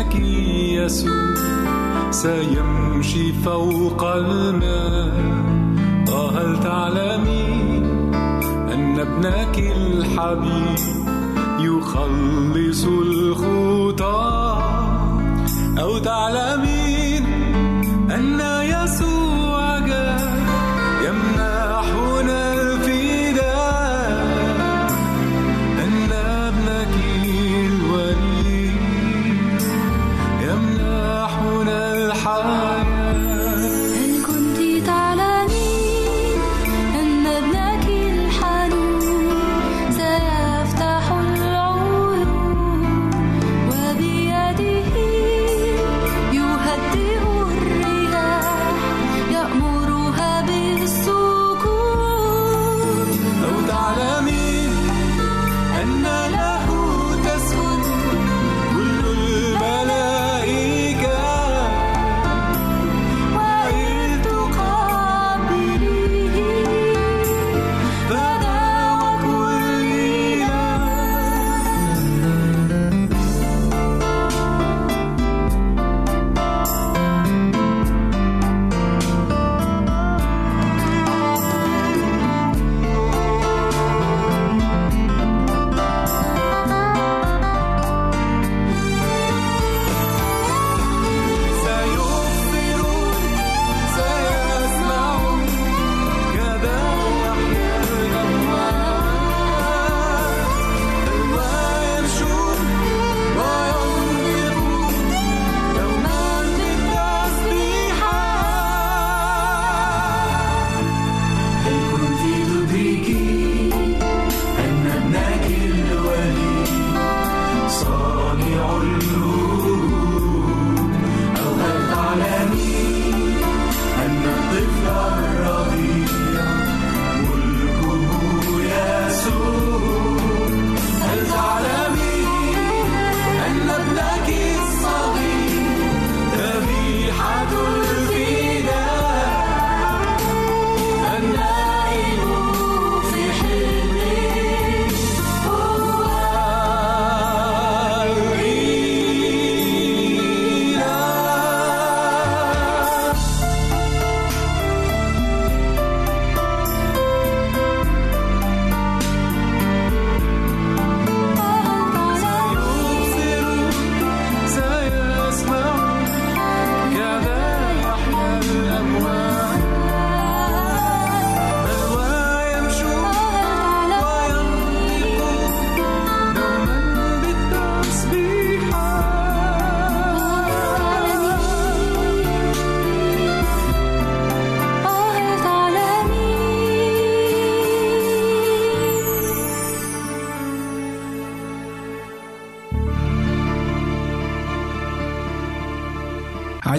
لك يسوع. سيمشي فوق الماء. وهل تعلمي أن ابنك الحبيب يخلص الخوف.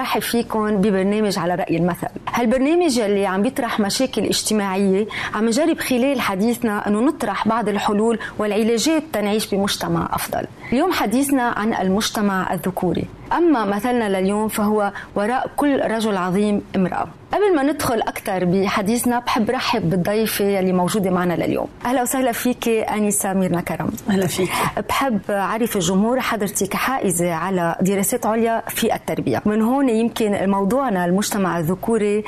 برحب فيكم ببرنامج على رأي المثل. هالبرنامج اللي عم بيطرح مشاكل اجتماعية عم نجرب خلال حديثنا أنه نطرح بعض الحلول والعلاجات تنعيش بمجتمع أفضل. اليوم حديثنا عن المجتمع الذكوري. أما مثلنا لليوم فهو وراء كل رجل عظيم امرأة. قبل ما ندخل أكثر بحديثنا بحب رحب بالضيفة اللي موجودة معنا لليوم. أهلا وسهلا فيك أنسة ميرنا كرم. أهلا فيك. بحب أعرف الجمهور حضرتك حائزة على دراسات عليا في التربية. من هون يمكن موضوعنا المجتمع الذكوري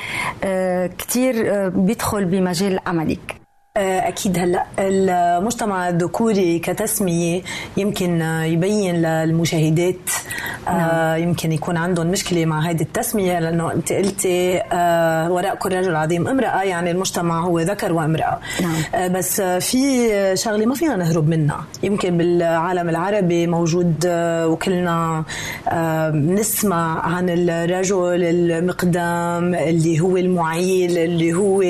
آه، كثير آه، بيدخل بمجال عملك. أكيد هلأ المجتمع الذكوري كتسمية يمكن يبين للمشاهدات آه، نعم. يمكن يكون عندهم مشكلة مع هذه التسمية لأنه أنت قلتي آه، وراء كل رجل عظيم امرأة يعني المجتمع هو ذكر وامرأة نعم. بس في شغلة ما فينا نهرب منها يمكن بالعالم العربي موجود وكلنا نسمع عن الرجل المقدام اللي هو المعيل اللي هو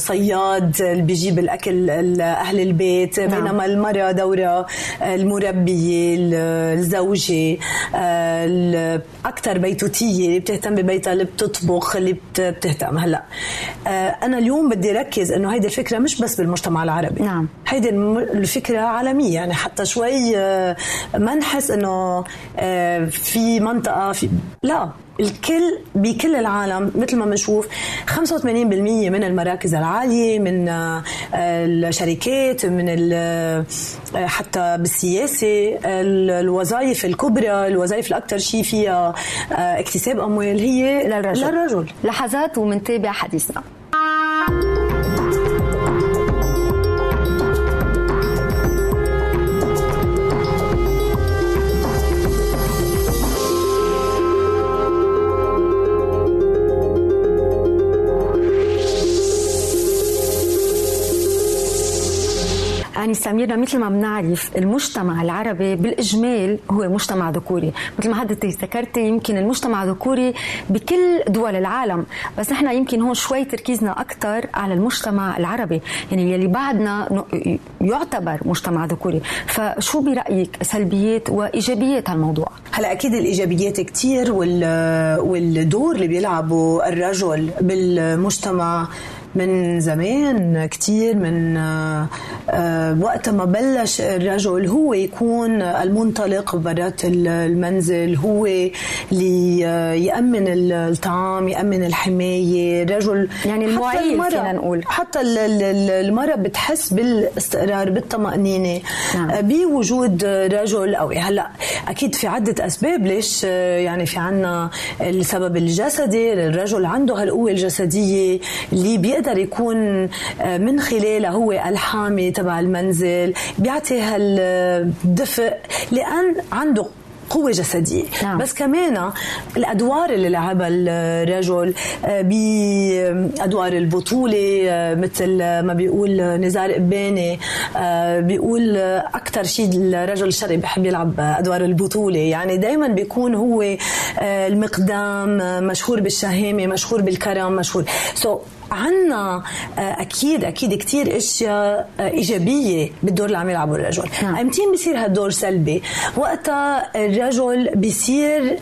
الصياد اللي بيجيب الأكل أهل البيت نعم. بينما المراه دورها المربيه الزوجة الاكثر بيتوتية اللي بتهتم ببيتها اللي بتطبخ اللي بتهتم. هلأ أنا اليوم بدي ركز إنه هيدي الفكرة مش بس بالمجتمع العربي. نعم. هيدي الفكرة عالمية. يعني حتى شوي ما نحس إنه في منطقة في لا. الكل بكل العالم مثل ما بنشوف 85% من المراكز العالية من آه، الشركات من آه، حتى بالسياسة الوظائف الكبرى الوظائف الأكثر شيء فيها آه، اكتساب أموال هي للرجل, للرجل. لحظات ومنتابع حديثنا يعني سميرنا مثل ما بنعرف المجتمع العربي بالإجمال هو مجتمع ذكوري. مثل ما حضرتك ذكرتي يمكن المجتمع ذكوري بكل دول العالم بس نحن يمكن هون شوي تركيزنا أكثر على المجتمع العربي. يعني يلي بعدنا يعتبر مجتمع ذكوري. فشو برأيك سلبيات وإيجابيات هالموضوع؟ هلا أكيد الإيجابيات كثير والدور اللي بيلعبه الرجل بالمجتمع من زمان كثير من آه، آه، وقت ما بلش الرجل هو يكون المنطلق برات المنزل هو اللي آه، يأمن الطعام يأمن الحماية. الرجل يعني المعيل فينا نقول. حتى المرأة بتحس بالاستقرار بالطمأنينة. نعم. بوجود رجل أو هلأ أكيد في عدة أسباب ليش يعني في عنا السبب الجسدي. الرجل عنده هالقوة الجسدية اللي بيقدر يكون من خلالها هو الحامي تبع المنزل بيعطي هالدفء لأن عنده قوة جسدية. نعم. بس كمان الأدوار اللي لعبها الرجل آه، بأدوار البطولة آه، مثل ما بيقول نزار قباني آه، بيقول أكثر شيء الرجل الشرقي بحب يلعب أدوار البطولة. يعني دايما بيكون هو المقدام مشهور بالشهامة مشهور بالكرم مشهور. سو so عنا آه، أكيد أكيد كثير أشياء آه، إيجابية بالدور اللي عم يلعبه الرجل. نعم. امتين بصير هالدور سلبي؟ وقتها الرجل بصير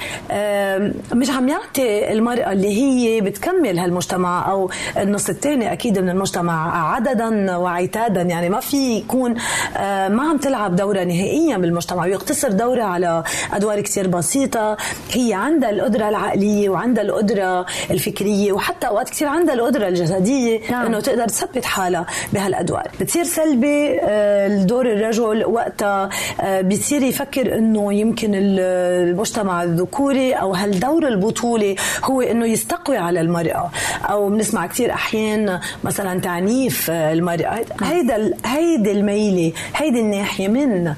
مش عم يعطي المرأة اللي هي بتكمل هالمجتمع أو النص الثاني أكيد من المجتمع عددا وعتادا. يعني ما في يكون آه، ما عم تلعب دورها نهائيا بالمجتمع. ويقتصر دورها على أدوار كثير بسيطة. هي عندها القدرة العقلية وعندها القدرة الفكرية وحتى أوقات كثير عندها القدرة الجسديه نعم. إنه تقدر تثبت حالها بهالأدوار بتصير سلبي آه، الدور الرجل وقتها آه، بيصير يفكر إنه يمكن المجتمع الذكوري أو هالدور البطولي هو إنه يستقوي على المرأة أو بنسمع كثير أحيان مثلا تعنيف المرأة نعم. هيدا هيدي الميلة هيدي الناحية من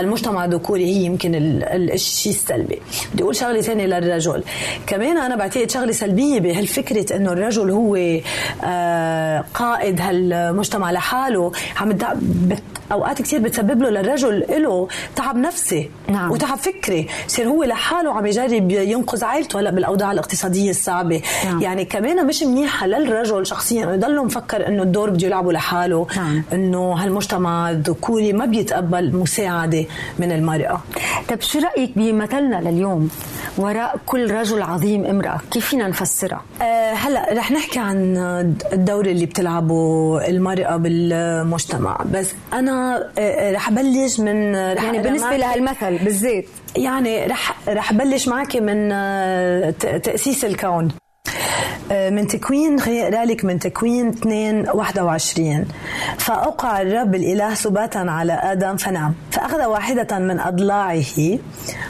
المجتمع الذكوري هي يمكن الشيء السلبي بدي أقول شغلة ثانية للرجل كمان أنا بعتقد شغلة سلبية بهالفكرة إنه الرجل هو آه، قائد هالمجتمع لحاله. عم أوقات كثير بتسبب له للرجل له تعب نفسي نعم. وتعب فكري. يصير هو لحاله عم يجرب ينقذ عائلته هلأ بالأوضاع الاقتصادية الصعبة. نعم. يعني كمان مش منيحه للرجل شخصيا. إنه يضل مفكر إنه الدور بده يلعبه لحاله. نعم. إنه هالمجتمع الذكوري ما بيتقبل مساعدة من المرأة. طيب شو رأيك بمثلنا لليوم؟ وراء كل رجل عظيم امرأة كيف فينا نفسرها؟ أه هلأ رح نحكي عن الدور اللي بتلعبه المرأة بالمجتمع. بس أنا آه، رح بلش من رح يعني بالنسبة لهالمثل بالذات يعني رح رح بلش معك من آه، تأسيس الكون. من تكوين خليني اقرا لك من تكوين 2 21 فاوقع الرب الإله سباتا على آدم فنام فأخذ واحدة من أضلاعه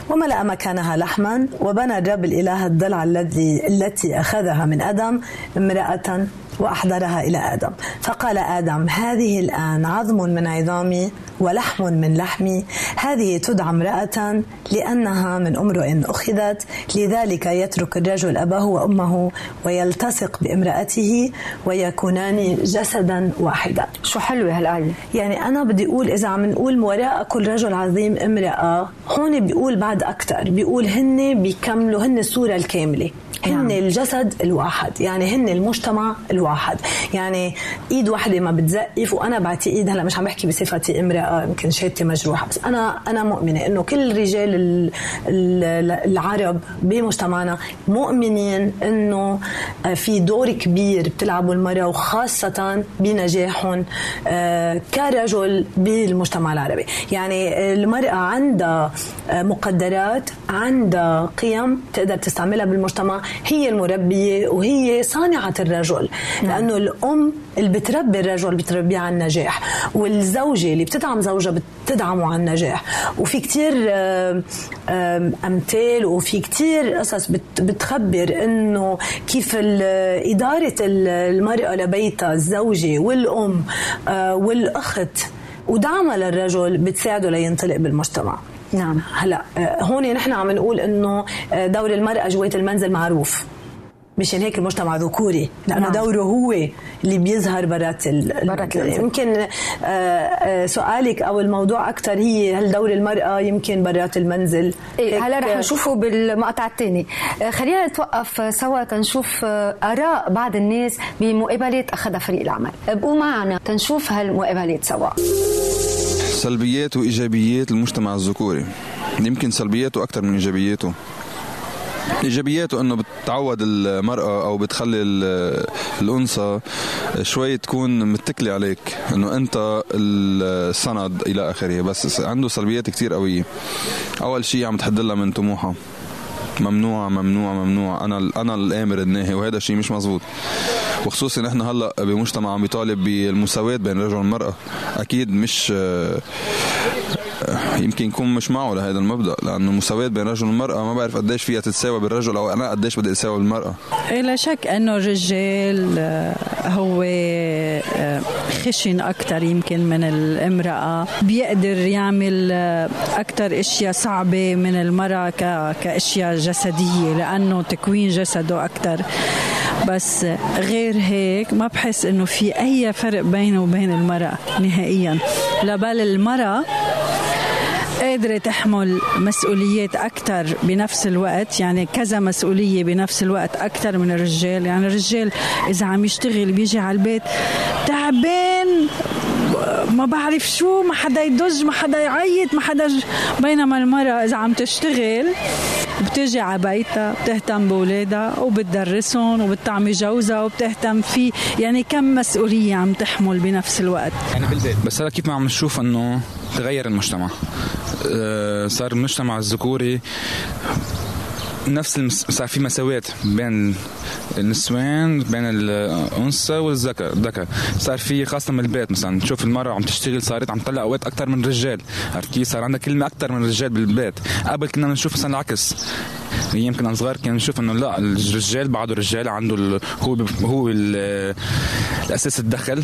وملأ مكانها لحما وبنى الرب الإله الضلع الذي التي أخذها من آدم امرأة وأحضرها إلى آدم. فقال آدم هذه الآن عظم من عظامي ولحم من لحمي. هذه تدعى امرأة لأنها من امرؤ أخذت لذلك يترك الرجل أباه وأمه ويلتصق بامرأته ويكونان جسدا واحدا. شو حلوة هالآية؟ يعني أنا بدي أقول إذا عم نقول وراء كل رجل عظيم امرأة هون بيقول بعد أكثر بيقول هن بيكملوا هن الصورة الكاملة. هن نعم. الجسد الواحد يعني هن المجتمع الواحد. يعني إيد واحدة ما بتزقف وأنا بعتقد هلا مش عم بحكي بصفتي امرأة يمكن شهادتي مجروحة بس أنا أنا مؤمنة إنه كل الرجال العرب بمجتمعنا مؤمنين إنه في دور كبير بتلعبه المرأة وخاصة بنجاحهم آه، كرجل بالمجتمع العربي. يعني المرأة عندها مقدرات عندها قيم تقدر تستعملها بالمجتمع. هي المربية وهي صانعة الرجل نعم. لأنه الأم اللي بتربي الرجل بتربيه على النجاح والزوجة اللي بتدعم زوجها بتدعمه على النجاح وفي كتير أمثال وفي كتير قصص بتخبر إنه كيف إدارة المرأة لبيتها الزوجة والأم آه، والأخت ودعمها للرجل بتساعده لينطلق بالمجتمع نعم. هلا آه، هون نحن عم نقول إنه آه، دور المرأة جوات المنزل معروف. مشان هيك المجتمع ذكوري لأنه نعم. دوره هو اللي بيظهر برات برات يمكن آه، سؤالك أو الموضوع أكثر هي هل دور المرأة يمكن برات المنزل؟ إيه هلا رح نشوفه بالمقطع الثاني. خلينا نتوقف سوا تنشوف آراء بعض الناس بمقابلات اخذها فريق العمل ابقوا معنا تنشوف هالمقابلات سوا. سلبيات وإيجابيات المجتمع الذكوري. يمكن سلبياته أكثر من إيجابياته. إيجابياته إنه بتعود المرأة أو بتخلي الأنثى شوي تكون متكلة عليك. إنه أنت السند إلى آخره. بس عنده سلبيات كتير قوية. أول شيء عم تحدلها من طموحها. ممنوع. ممنوع ممنوع أنا أنا الآمر الناهي وهذا الشيء مش مزبوط وخصوصي نحن هلأ بمجتمع عم بيطالب بالمساواة بين الرجل والمراه أكيد مش يمكن يكون مش معه لهذا المبدأ لأنه مساواة بين الرجل والمراه ما بعرف قديش فيها تتساوى بالرجل أو أنا قديش بدي اساوي بالمرأة. إيه، لا شك أنه الرجال آه، هو آه، خشن أكثر يمكن من الامراه بيقدر يعمل آه، أكثر إشياء صعبة من المرأة كإشياء جسدية لأنه تكوين جسده أكثر بس غير هيك ما بحس إنه في أي فرق بينه وبين المرأة نهائيا. لا بل المرأة قادرة تحمل مسؤوليات أكثر بنفس الوقت يعني كذا مسؤولية بنفس الوقت أكثر من الرجال. يعني الرجال إذا عم يشتغل بيجي على البيت تعبان ما بعرف شو ما حدا يدج ما حدا يعيط ما حدا ج... بينما المرأة إذا عم تشتغل بتجي على بيتها بتهتم بأولادها وبتدرسهم وبتعمي جوزها وبتهتم فيه. يعني كم مسؤولية عم تحمل بنفس الوقت؟ يعني بالبيت. بس هلا كيف ما عم نشوف إنه تغير المجتمع؟ صار المجتمع الذكوري نفس المس... صار في مساواة بين النسوان بين الأنثى والذكر الذكر صار في خاصة من البيت مثلا. تشوف المرأة عم تشتغل صارت عم تطلع أوقات أكثر من الرجال. عرفت كيف؟ صار عندها كلمة أكثر من الرجال بالبيت. قبل كنا نشوف مثلا العكس. أيام كنا صغار كنا نشوف إنه لا الرجال بعده رجال عنده ال... هو هو ال... الأساس الدخل.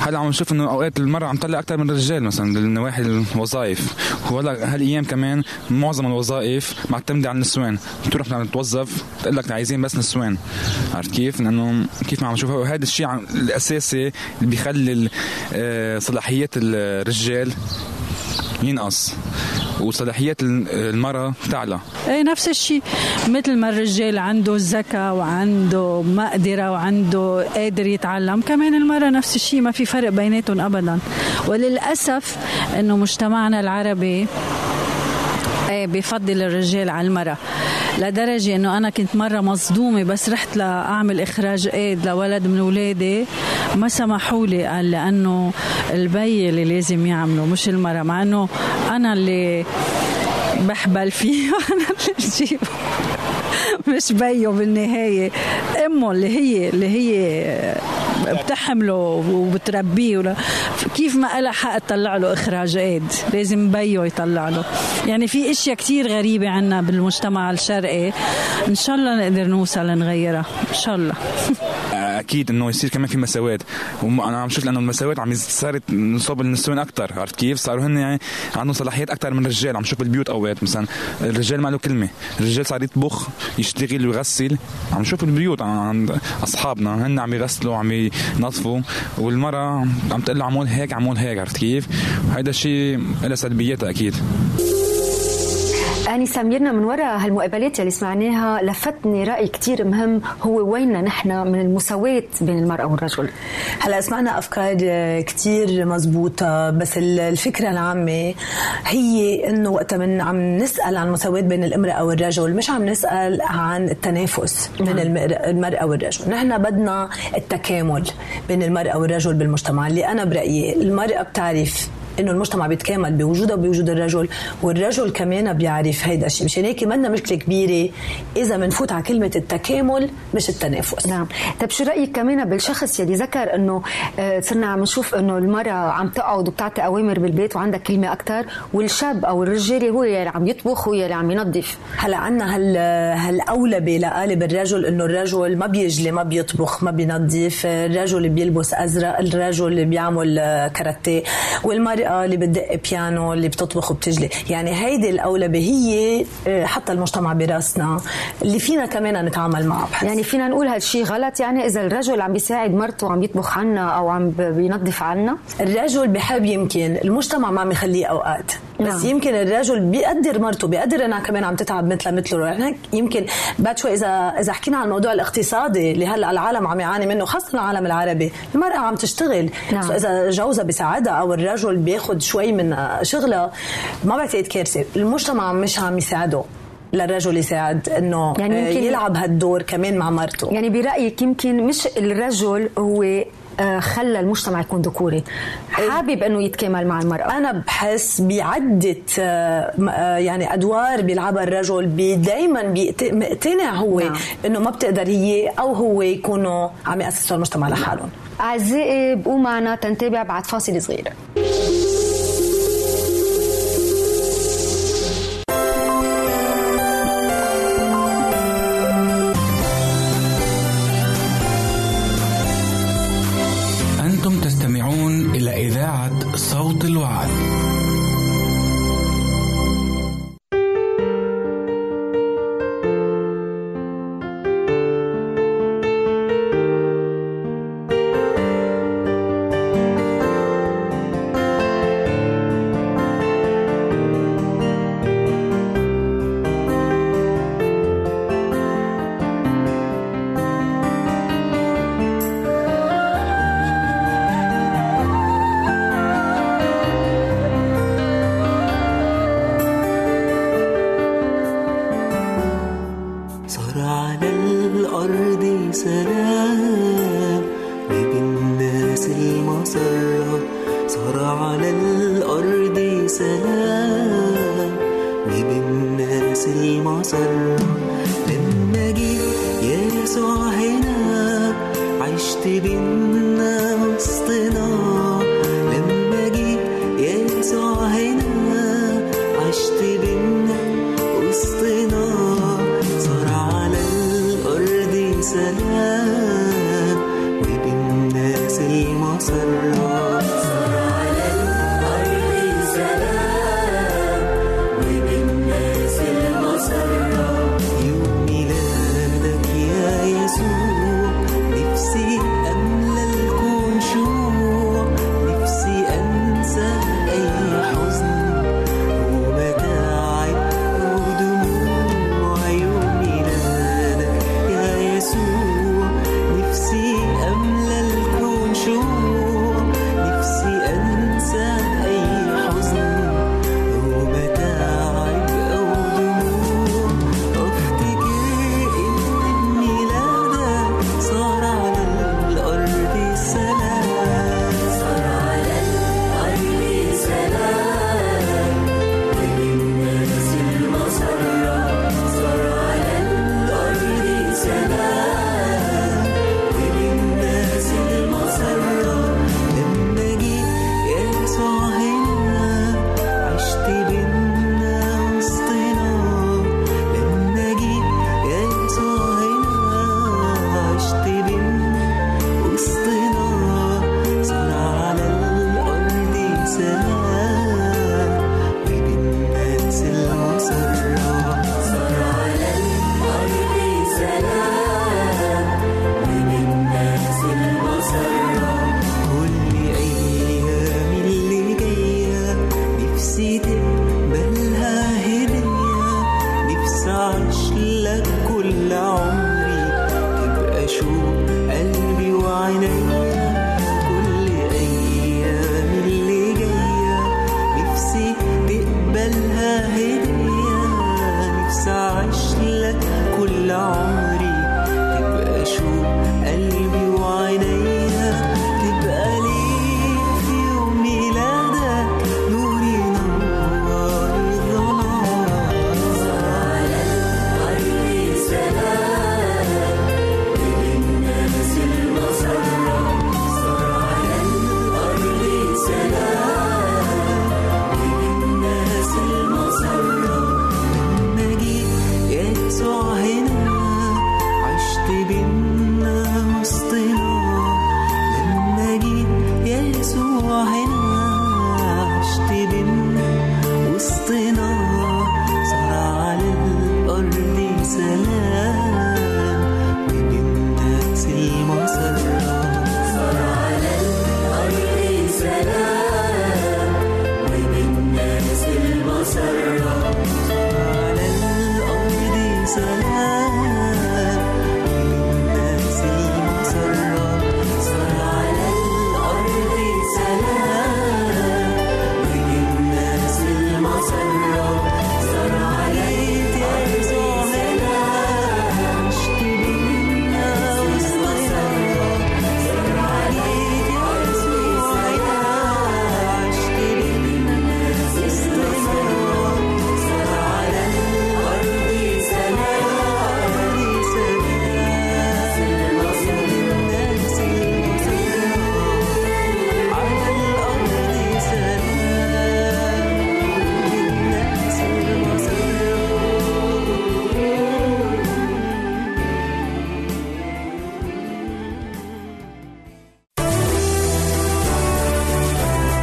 هلا عم نشوف إنه أوقات المرأة عم تطلع أكثر من الرجال مثلا بالنواحي الوظائف؟ وهلا هالايام كمان معظم الوظائف معتمدة على النسوان؟ تروح توظف تقول لك عايزين بس نسوان. عرفت كيف؟ لأنه كيف ما عم نشوف هذا الشيء الأساسي اللي بيخلي آه، صلاحيات الرجال ينقص. وصلاحيات المرأة تعلى. إيه نفس الشيء. مثل ما الرجال عنده الذكاء وعنده مقدرة وعنده قادر يتعلم كمان المرأة نفس الشيء ما في فرق بيناتهم أبدا. وللأسف أنه مجتمعنا العربي إيه بفضل الرجال على المرأة. لدرجة إنه أنا كنت مرة مصدومة بس رحت لأعمل إخراج إيد لولد من اولادي ما سمحوا لي قال لأنه البي اللي لازم يعمله مش المرأة مع إنه أنا اللي بحبل فيه وأنا اللي بجيبه. مش بيو بالنهاية. أمه اللي هي اللي هي بتحمله وبتربيه ولا كيف ما لها حق تطلع له إخراج إيد؟ لازم بيو يطلع له. يعني في إشياء كتير غريبة عنا بالمجتمع الشرقي. إن شاء الله نقدر نوصل نغيرها. إن شاء الله. أكيد إنه يصير كمان في مساواة. وأنا عم شوف لأنه المساواة عم صارت نصاب النسوان أكثر عرفت كيف؟ صاروا هن يعني عندهم صلاحيات أكثر من الرجال. عم شوف البيوت أوقات مثلا الرجال ما له كلمة. الرجال صار يطبخ يشتغل ويغسل عم نشوف البيوت عند أصحابنا. هن عم يغسلوا عم ينظفوا. والمرأة عم تقول له عمول هيك عمول هيك عرفت كيف؟ هذا الشيء له سلبياتها أكيد. أني سميرنا من وراء هالمقابلات اللي سمعناها لفتني رأي كتير مهم. هو ويننا نحن من المساواة بين المرأة والرجل؟ هلا سمعنا أفكار كتير مزبوطة بس الفكرة العامة هي إنه وقت من عم نسأل عن المساواة بين المرأة والرجل مش عم نسأل عن التنافس بين نعم. المرأة والرجل. نحن بدنا التكامل بين المرأة والرجل بالمجتمع اللي أنا برأيي المرأة بتعرف إنه المجتمع بيتكامل بوجودها وبوجود الرجل والرجل كمان بيعرف هيدا الشيء. مشان هيك منا مشكلة كبيرة إذا بنفوت على كلمة التكامل مش التنافس. نعم. طيب شو رأيك كمان بالشخص يلي ذكر إنه آه، صرنا عم نشوف إنه المرأة عم تقعد وبتعطي أوامر بالبيت وعندها كلمة أكثر والشاب أو الرجال هو يلي عم يطبخ هو يلي عم ينظف. هلأ عندنا هال هالاولبه لقالب الرجل إنه الرجل ما بيجلي ما بيطبخ ما بينظف الرجل بيلبس أزرق الرجل اللي بيعمل كاراتيه والمرأة المرأة اللي بتدق بيانو اللي بتطبخ وبتجلي. يعني هيدي الأولبة هي آه، حتى المجتمع براسنا اللي فينا كمان نتعامل معه. بحس. يعني فينا نقول هالشيء غلط. يعني إذا الرجل عم بيساعد مرته وعم يطبخ عنا أو عم بينظف عنا. الرجل بحب يمكن المجتمع ما عم يخليه أوقات. بس نعم. يمكن الرجل بيقدر مرته بيقدر إنها كمان عم تتعب مثلها مثله. يعني يمكن بعد شوي اذا إذا حكينا عن الموضوع الاقتصادي اللي هلأ العالم عم يعاني منه خاصة العالم العربي المرأة عم تشتغل. نعم. إذا جوزها بيساعدها أو الرجل بياخذ شوي من شغلها ما بعتقد كارثة. المجتمع مش عم يساعده للرجل يساعد إنه يعني يمكن يلعب هالدور كمان مع مرته. يعني برأيك يمكن مش الرجل هو آه، خلى المجتمع يكون ذكوري. حابب إنه يتكامل مع المرأة. أنا بحس بعدة آه، آه، يعني أدوار بيلعبها الرجل دائما مقتنع هو نعم. إنه ما بتقدر هي أو هو يكونوا عم يأسسوا المجتمع لحالهم. أعزائي بقوا معنا تنتابع بعد فاصل صغير.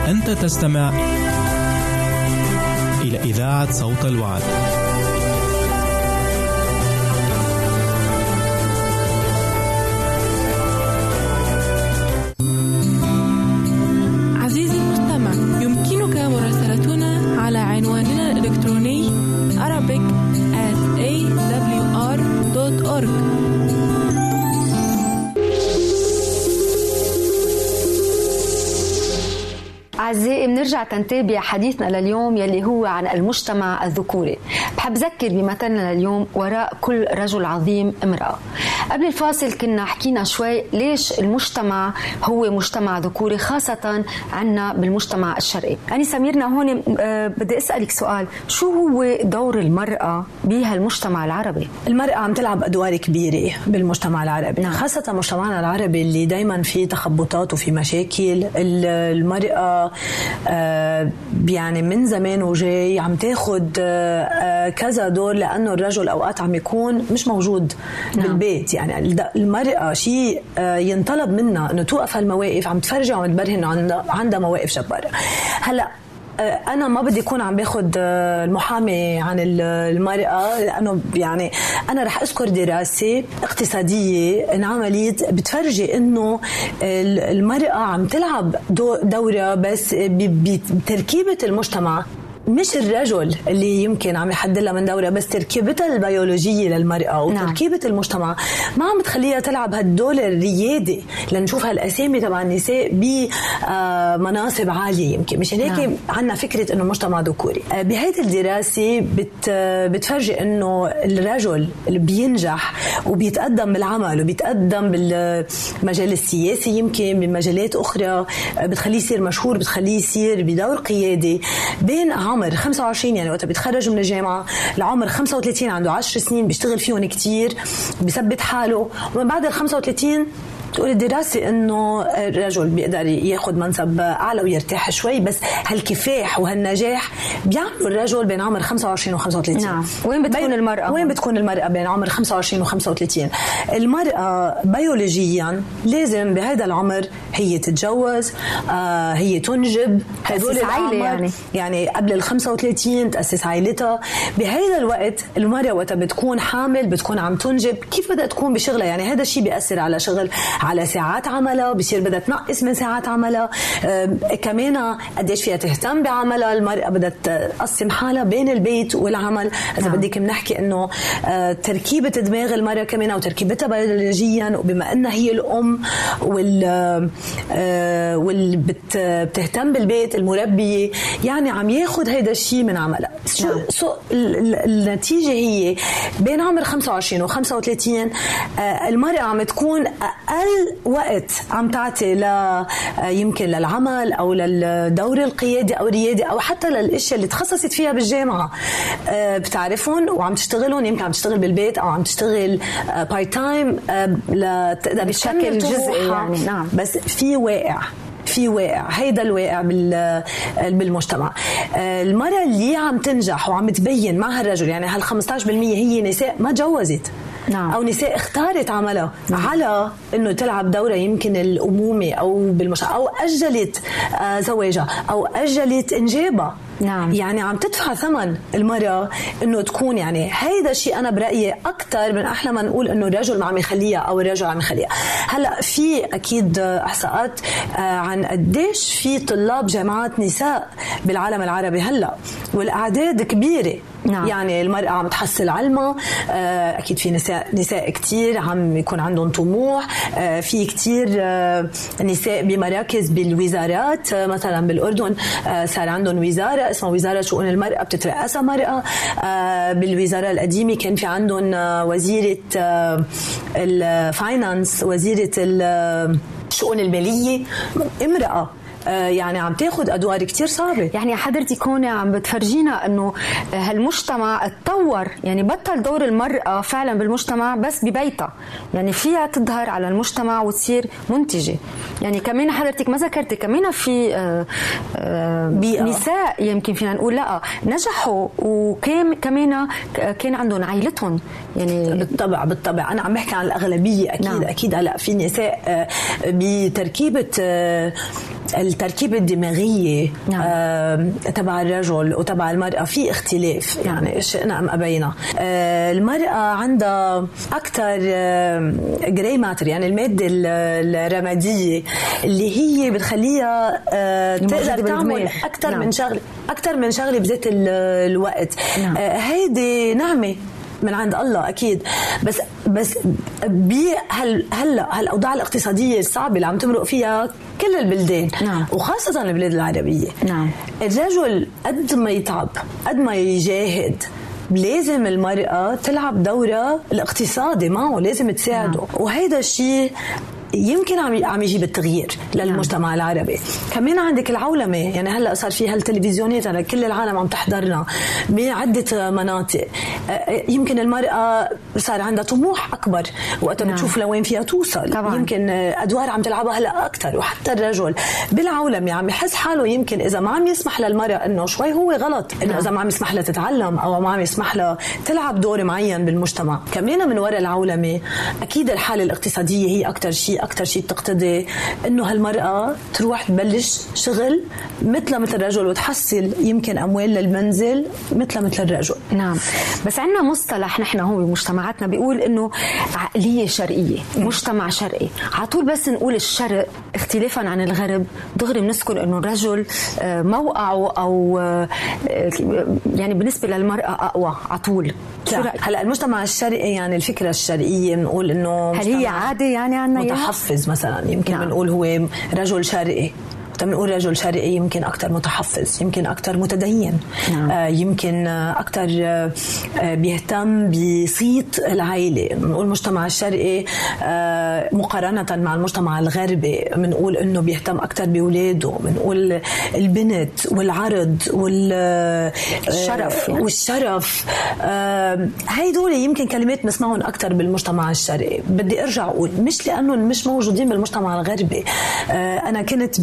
أنت تستمع إلى إذاعة صوت الوعد. نرجع تنتابع حديثنا لليوم يلي هو عن المجتمع الذكوري. بحب ذكر بمثلنا لليوم وراء كل رجل عظيم امرأة. قبل الفاصل كنا حكينا شوي ليش المجتمع هو مجتمع ذكوري خاصة عنا بالمجتمع الشرقي. أنا سميرنا هون آه، بدي أسألك سؤال. شو هو دور المرأة بهالمجتمع العربي؟ المرأة عم تلعب أدوار كبيرة بالمجتمع العربي نعم. خاصة مجتمعنا العربي اللي دايما فيه تخبطات وفي مشاكل. ال- المرأة آه، يعني من زمان وجاي عم تاخد آه، كذا دور لأنه الرجل أوقات عم يكون مش موجود نعم. بالبيت. يعني الد- المرأة شيء آه، ينطلب منها أنه توقف هالمواقف عم تفرجي وعم تبرهن إنه عندها مواقف جبارة هلأ آه، أنا ما بدي اكون عم باخد آه، المحامي عن ال- المرأة لأنه يعني أنا رح أذكر دراسة اقتصادية انعملت بتفرجي إنه ال- المرأة عم تلعب دو- دورة بس بتركيبة المجتمع. مش الرجل اللي يمكن عم يحدد لها من دورة بس تركيبتها البيولوجية للمرأة نعم. وتركيبه المجتمع ما عم بتخليها تلعب هالدور الريادي لنشوف هالأسامي تبع النساء بمناصب عالية يمكن مشان هيك نعم. عندنا فكرة إنه مجتمع ذكوري آه، بهيدي الدراسة بت بتفرجي إنه الرجل اللي بينجح وبيتقدم بالعمل وبيتقدم بالمجال السياسي يمكن بمجالات أخرى. بتخليه يصير مشهور بتخليه يصير بدور قيادي. بين عمر 25 يعني وقت بيتخرج من الجامعة لعمر 35 عنده 10 سنين بيشتغل فيهم كتير بيثبت حاله. ومن بعد ال 35 تقول الدراسة إنه الرجل بيقدر ياخذ منصب أعلى ويرتاح شوي بس هالكفاح وهالنجاح بيعملوا الرجل بين عمر 25 و 35 نعم. وين بتكون المرأة وين؟ بتكون المرأة بين عمر 25 و 35 المرأة بيولوجيا لازم بهذا العمر هي تتجوز آه هي تنجب هدول الأعمار. يعني. يعني قبل ال 35 تأسس عائلتها بهذا الوقت المرأة وقت بتكون حامل بتكون عم تنجب كيف بدها تكون بشغلها يعني هذا الشيء بيأثر على شغل على ساعات عملها بصير بدها تنقص من ساعات عملها آم، كمان قديش فيها تهتم بعملها؟ المرأة بدها تقسم حالها بين البيت والعمل. إذا نعم. بدك بنحكي إنه آه، تركيبة دماغ المرأة كمان وتركيبتها بيولوجيا وبما إنها هي الأم وال آه، بت- بتهتم بالبيت المربية يعني عم ياخد هيدا الشيء من عملها. شو نعم. سو ال- النتيجة هي؟ بين عمر 25 و 35 آه، المرأة عم تكون أقل وقت عم تعطي ل آه، يمكن للعمل أو للدور القيادي أو الريادي أو حتى للأشياء اللي تخصصت فيها بالجامعة آه، بتعرفهم وعم تشتغلهم يمكن عم تشتغل بالبيت أو عم تشتغل part time لتقدر بشكل جزئي. يعني، نعم. بس في واقع في واقع هيدا الواقع بال- بالمجتمع آه، المرأة اللي عم تنجح وعم تبين مع هالرجل يعني هال 15% هي نساء ما تجوزت نعم. أو نساء اختارت عملها على إنه تلعب دورها يمكن الأمومة أو بالمجتمع أو أجلت آه، زواجها أو أجلت إنجابها نعم. يعني عم تدفع ثمن المرأة إنه تكون يعني هيدا الشيء أنا برأيي أكثر من أحلى ما نقول إنه الرجل ما عم يخليها أو الرجل عم يخليها هلأ في أكيد إحصاءات آه، عن قديش في طلاب جامعات نساء بالعالم العربي هلأ والأعداد كبيرة نعم. يعني المرأة عم تحصل علمها. آه، أكيد في نساء نساء كتير عم يكون عندهم طموح. آه، في كتير آه، نساء بمراكز بالوزارات. مثلا بالأردن صار عندهم وزارة اسمها وزارة شؤون المرأة بتترأسها مرأة. بالوزارة القديمة كان في عندهم وزيرة الفاينانس وزيرة ال- الشؤون المالية امرأة. يعني عم تاخذ أدوار كتير صعبة. يعني حضرتك هون عم بتفرجينا إنه هالمجتمع اتطور يعني بطل دور المرأة فعلا بالمجتمع بس ببيتها. يعني فيها تظهر على المجتمع وتصير منتجة. يعني كمان حضرتك ما ذكرتي كمان في آه، آه، بيئة. نساء يمكن فينا نقول لا نجحوا وكان كمان كان عندهم عائلتهم. يعني بالطبع بالطبع. أنا عم بحكي عن الأغلبية. أكيد نعم. أكيد. هلأ في نساء آه، بتركيبة آه، التركيبة الدماغية نعم. آه، تبع الرجل وتبع المرأة في اختلاف يعني شئنا أم أبينا آه، المرأة عندها أكثر جراي ماتر يعني المادة ال- الرمادية اللي هي بتخليها آه، تقدر تعمل. أكثر نعم. من شغله أكثر من شغلة بذات ال- الوقت نعم. آه، هيدي نعمة من عند الله أكيد بس بس بهال هلا هالاوضاع الاقتصادية الصعبة اللي عم تمرق فيها كل البلدان نعم. وخاصة البلاد العربية نعم. الرجل قد ما يتعب قد ما يجاهد لازم المرأة تلعب دورها الاقتصادي معه لازم تساعده نعم. وهيدا الشيء يمكن عم عم يجيب التغيير للمجتمع العربي كمان عندك العولمة يعني هلأ صار في هالتلفزيونات على كل العالم عم تحضرنا بعدة مناطق يمكن المرأة صار عندها طموح أكبر وقت نعم. بتشوف لوين فيها توصل طبعاً. يمكن أدوار عم تلعبها هلأ أكثر وحتى الرجل بالعولمة عم يحس حاله يمكن إذا ما عم يسمح للمرأة إنه شوي هو غلط إنه نعم. إذا ما عم يسمح لها تتعلم أو ما عم يسمح لها تلعب دور معين بالمجتمع كمان من وراء العولمة أكيد الحالة الاقتصادية هي أكثر شيء أكثر شيء بتقتضي إنه هالمرأة تروح تبلش شغل مثل مثل الرجل وتحصل يمكن أموال للمنزل مثل مثل الرجل. نعم. بس عندنا مصطلح نحن هو بمجتمعاتنا بيقول إنه عقلية شرقية مجتمع شرقي. على طول بس نقول الشرق اختلافا عن الغرب. دغري بنذكر إنه الرجل آه، موقعه أو آه، يعني بالنسبة للمرأة أقوى على طول؟ هلأ المجتمع الشرقي يعني الفكرة الشرقية بنقول إنه هل هي عاده يعني عنا متحفز مثلا يمكن نعم. بنقول هو رجل شرقي وقت بنقول رجل شرقي يمكن أكثر متحفز يمكن أكثر متدين. نعم. آه يمكن أكثر آه آه، بيهتم بصيت العائله بنقول المجتمع الشرقي آه مقارنة مع المجتمع الغربي بنقول إنه بيهتم أكثر باولاده بنقول البنت والعرض وال الشرف يعني. والشرف. آه هيدول يمكن كلمات بنسمعهم أكثر بالمجتمع الشرقي. بدي أرجع أقول مش لأنهم مش موجودين بالمجتمع الغربي. أنا كنت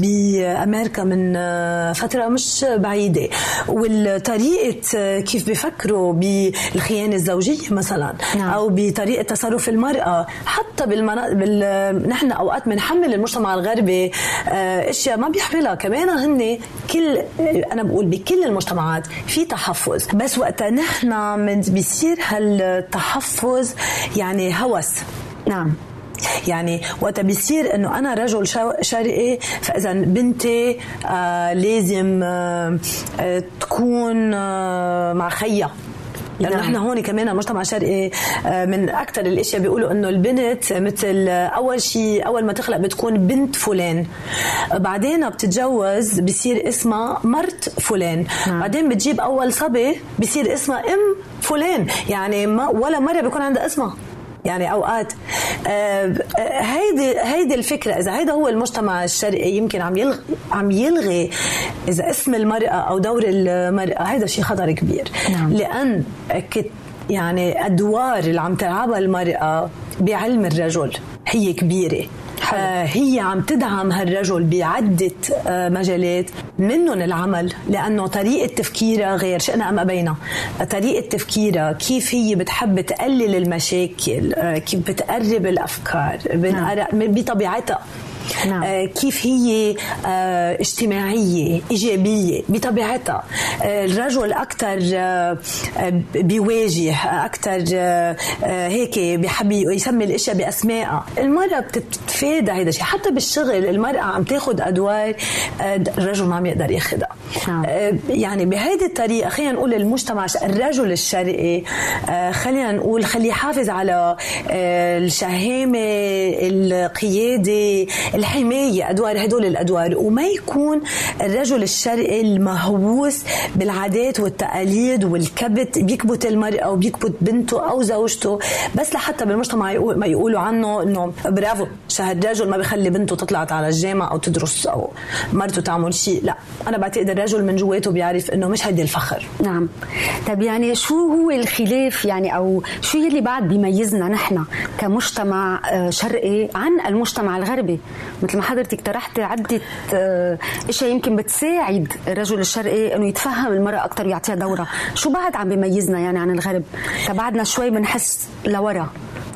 بامريكا من آه فترة مش بعيدة. والطريقة آه، كيف بيفكروا بالخيانة الزوجية مثلا نعم. أو بطريقة تصرف المرأة حتى بالمنا... بال... نحن أوقات بنحمل المجتمع الغربي آه، أشياء ما بيحملها. كمان هن كل أنا بقول بكل المجتمعات في تحفظ. بس وقتها نحن من بيصير هالتحفظ يعني هوس. نعم. يعني وقت بيصير إنه أنا رجل شرقي فإذا بنتي آه لازم آه آه تكون آه مع خيها لأنه نعم. نحن هون كمان المجتمع الشرقي آه، من أكثر الأشياء بيقولوا إنه البنت مثل أول شيء أول ما تخلق بتكون بنت فلان. بعدين بتتجوز بصير اسمها مرت فلان. نعم. بعدين بتجيب أول صبي بصير اسمها أم فلان. يعني ما ولا مرة بيكون عندها اسمها. يعني أوقات آه، آه، هيدي هيدي الفكرة إذا هيدا هو المجتمع الشرقي يمكن عم يلغي عم يلغي إذا اسم المرأة أو دور المرأة هيدا شيء خطر كبير نعم. لأن يعني أدوار اللي عم تلعبها المرأة بعلم الرجل هي كبيرة آه هي عم تدعم هالرجل بعدة آه مجالات منهم العمل لأنه طريقة تفكيرها غير شئنا أم أبينا طريقة تفكيرها كيف هي بتحب تقلل المشاكل آه كيف بتقرب الأفكار بنقر- بطبيعتها. نعم. آه، كيف هي آه، اجتماعية إيجابية بطبيعتها آه، الرجل أكثر بيواجه أكثر هيك بحب يسمي الأشياء بأسمائها المرأة بتتفادى هيدا الشيء حتى بالشغل المرأة عم تاخد أدوار الرجل ما عم يقدر ياخدها نعم. يعني بهيدي الطريقة خلينا نقول المجتمع الرجل الشرقي خلينا نقول خليه يحافظ على الشهامة القيادة الحماية أدوار هدول الأدوار. وما يكون الرجل الشرقي المهووس بالعادات والتقاليد والكبت بيكبت المرأة وبيكبت بنته أو زوجته بس لحتى بالمجتمع ما يقولوا عنه إنه برافو شهد رجل ما بيخلي بنته تطلع على الجامعة أو تدرس أو مرته تعمل شيء. لا أنا بعتقد الرجل من جواته بيعرف إنه مش هيدي الفخر. نعم. طب يعني شو هو الخلاف يعني أو شو يلي بعد بيميزنا نحن كمجتمع آه، شرقي عن المجتمع الغربي؟ مثل ما حضرتك طرحتي عده آه، إشياء يمكن بتساعد الرجل الشرقي إنه يتفهم المرأة أكثر ويعطيها دورها شو بعد عم بيميزنا يعني عن الغرب؟ بعدنا شوي بنحس لورا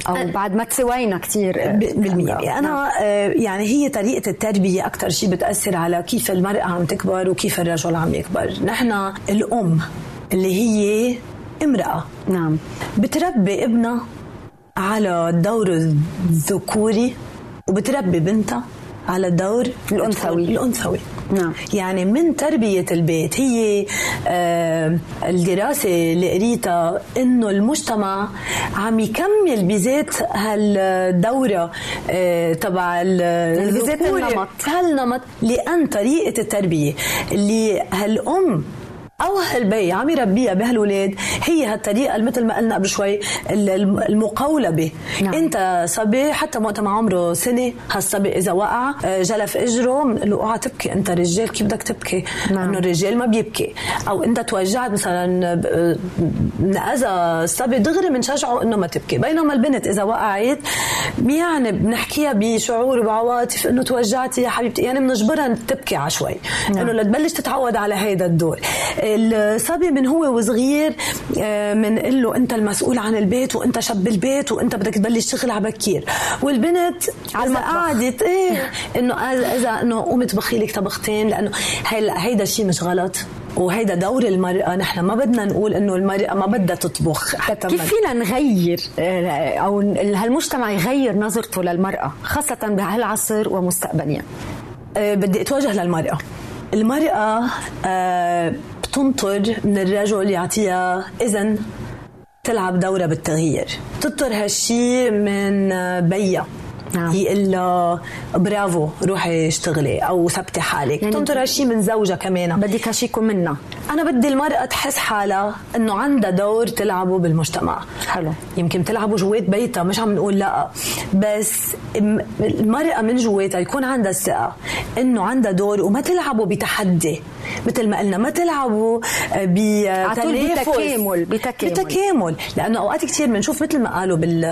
أو بعد ما تساوينا كثير بالمية. أنا آه، يعني هي طريقة التربية أكثر شيء بتأثر على كيف المرأة عم تكبر وكيف الرجل عم يكبر. نحن الأم اللي هي امرأة. نعم. بتربي ابنها على الدور الذكوري وبتربي بنتها على الدور الأنثوي. الأنثوي نعم. يعني من تربية البيت هي آه الدراسة اللي قريتها إنه المجتمع عم يكمل بذات هالدورة آه تبع ال- بذات. النمط. هالنمط لأن طريقة التربية اللي هالأم أو هالبي عم يربيها بهالولاد هي هالطريقة مثل ما قلنا قبل شوي ال- الم- المقولبه نعم. إنت صبي حتى وقت ما عمره سنة هالصبي إذا وقع جلف إجره بنقول له أوعى تبكي أنت رجال كيف بدك تبكي؟ نعم. إنه الرجال ما بيبكي. أو إنت توجعت مثلا نأذى الصبي دغري بنشجعه إنه ما تبكي. بينما البنت إذا وقعت يعني بنحكيها بشعور وبعواطف إنه توجعتي يا حبيبتي. يعني بنجبرها تبكي على شوي نعم. إنه لتبلش تتعود على هيدا الدور. الصبي من هو وصغير بنقول له أنت المسؤول عن البيت وأنت شب البيت وأنت بدك تبلش تشتغل على بكير. والبنت على. قعدت إيه إنه إذا- إذا إنه قومي طبخي لك طبختين لأنه هيدا هيدا شيء مش غلط. وهيدا دور المرأة. نحن ما بدنا نقول إنه المرأة ما بدها تطبخ. حتى كيف فينا نغير آه، أو هالمجتمع يغير نظرته للمرأة خاصة بهالعصر ومستقبليا؟ آه، بدي أتوجه للمرأة. المرأة بتنطر من الرجل يعطيها. إذن تلعب دورها بالتغيير. تنطر هالشي من بيها نعم. يقول لها برافو روحي اشتغلي أو ثبتي حالك. يعني تنطر هالشي من زوجها كمان. بدك هالشي يكون منا أنا بدي المرأة تحس حالها إنه عندها دور تلعبه بالمجتمع. حلو. يمكن تلعبوا جوات بيتها مش عم نقول لا. بس المرأة من جواتها يكون عندها الثقه إنه عندها دور وما تلعبوا بتحدي. مثل ما قلنا ما تلعبوا بتكامل- بتكامل. بتكامل لأنه أوقات كثير بنشوف مثل ما قالوا بال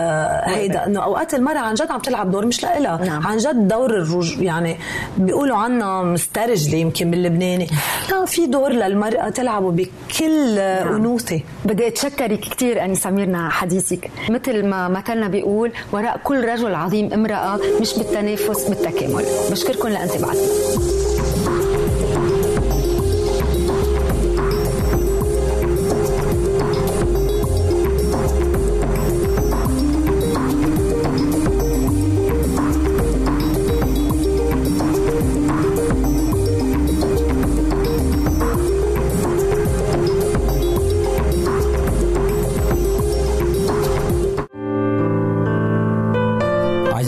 هيدا إنه أوقات المرأة عن جد عم تلعب دور مش لإلها نعم. عن جد دور الرج يعني بيقولوا عنا مسترجلة يمكن باللبناني. لا في دور للمرأة تلعبه بكل أنوثة. بدي أتشكرك كثير أني سميرنا حديثك. مثل ما مثلنا بيقول وراء كل رجل عظيم امرأة مش بالتنافس بالتكامل. بشكركم لانتباهكم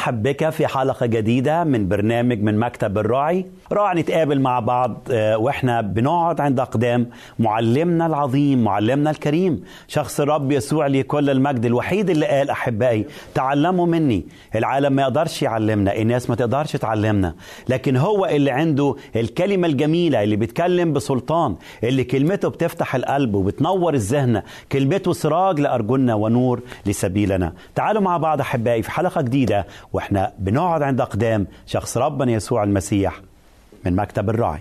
أرحب بك في حلقة جديدة من برنامج من مكتب الراعي. راح نتقابل مع بعض آه، وإحنا بنقعد عند أقدام معلمنا العظيم معلمنا الكريم شخص الرب يسوع لي كل المجد الوحيد اللي قال أحبائي تعلموا مني. العالم ما يقدرش يعلمنا الناس ما تقدرش تعلمنا. لكن هو اللي عنده الكلمة الجميلة اللي بيتكلم بسلطان اللي كلمته بتفتح القلب وبتنور الذهن كلمته سراج لأرجلنا ونور لسبيلنا. تعالوا مع بعض أحبائي في حلقة جديدة. وإحنا بنقعد عند أقدام شخص ربنا يسوع المسيح من مكتب الراعي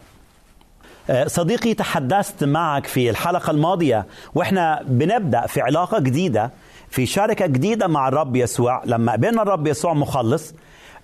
آه، صديقي تحدثت معك في الحلقة الماضية وإحنا بنبدأ في علاقة جديدة في شركة جديدة مع الرب يسوع. لما قبلنا الرب يسوع مخلص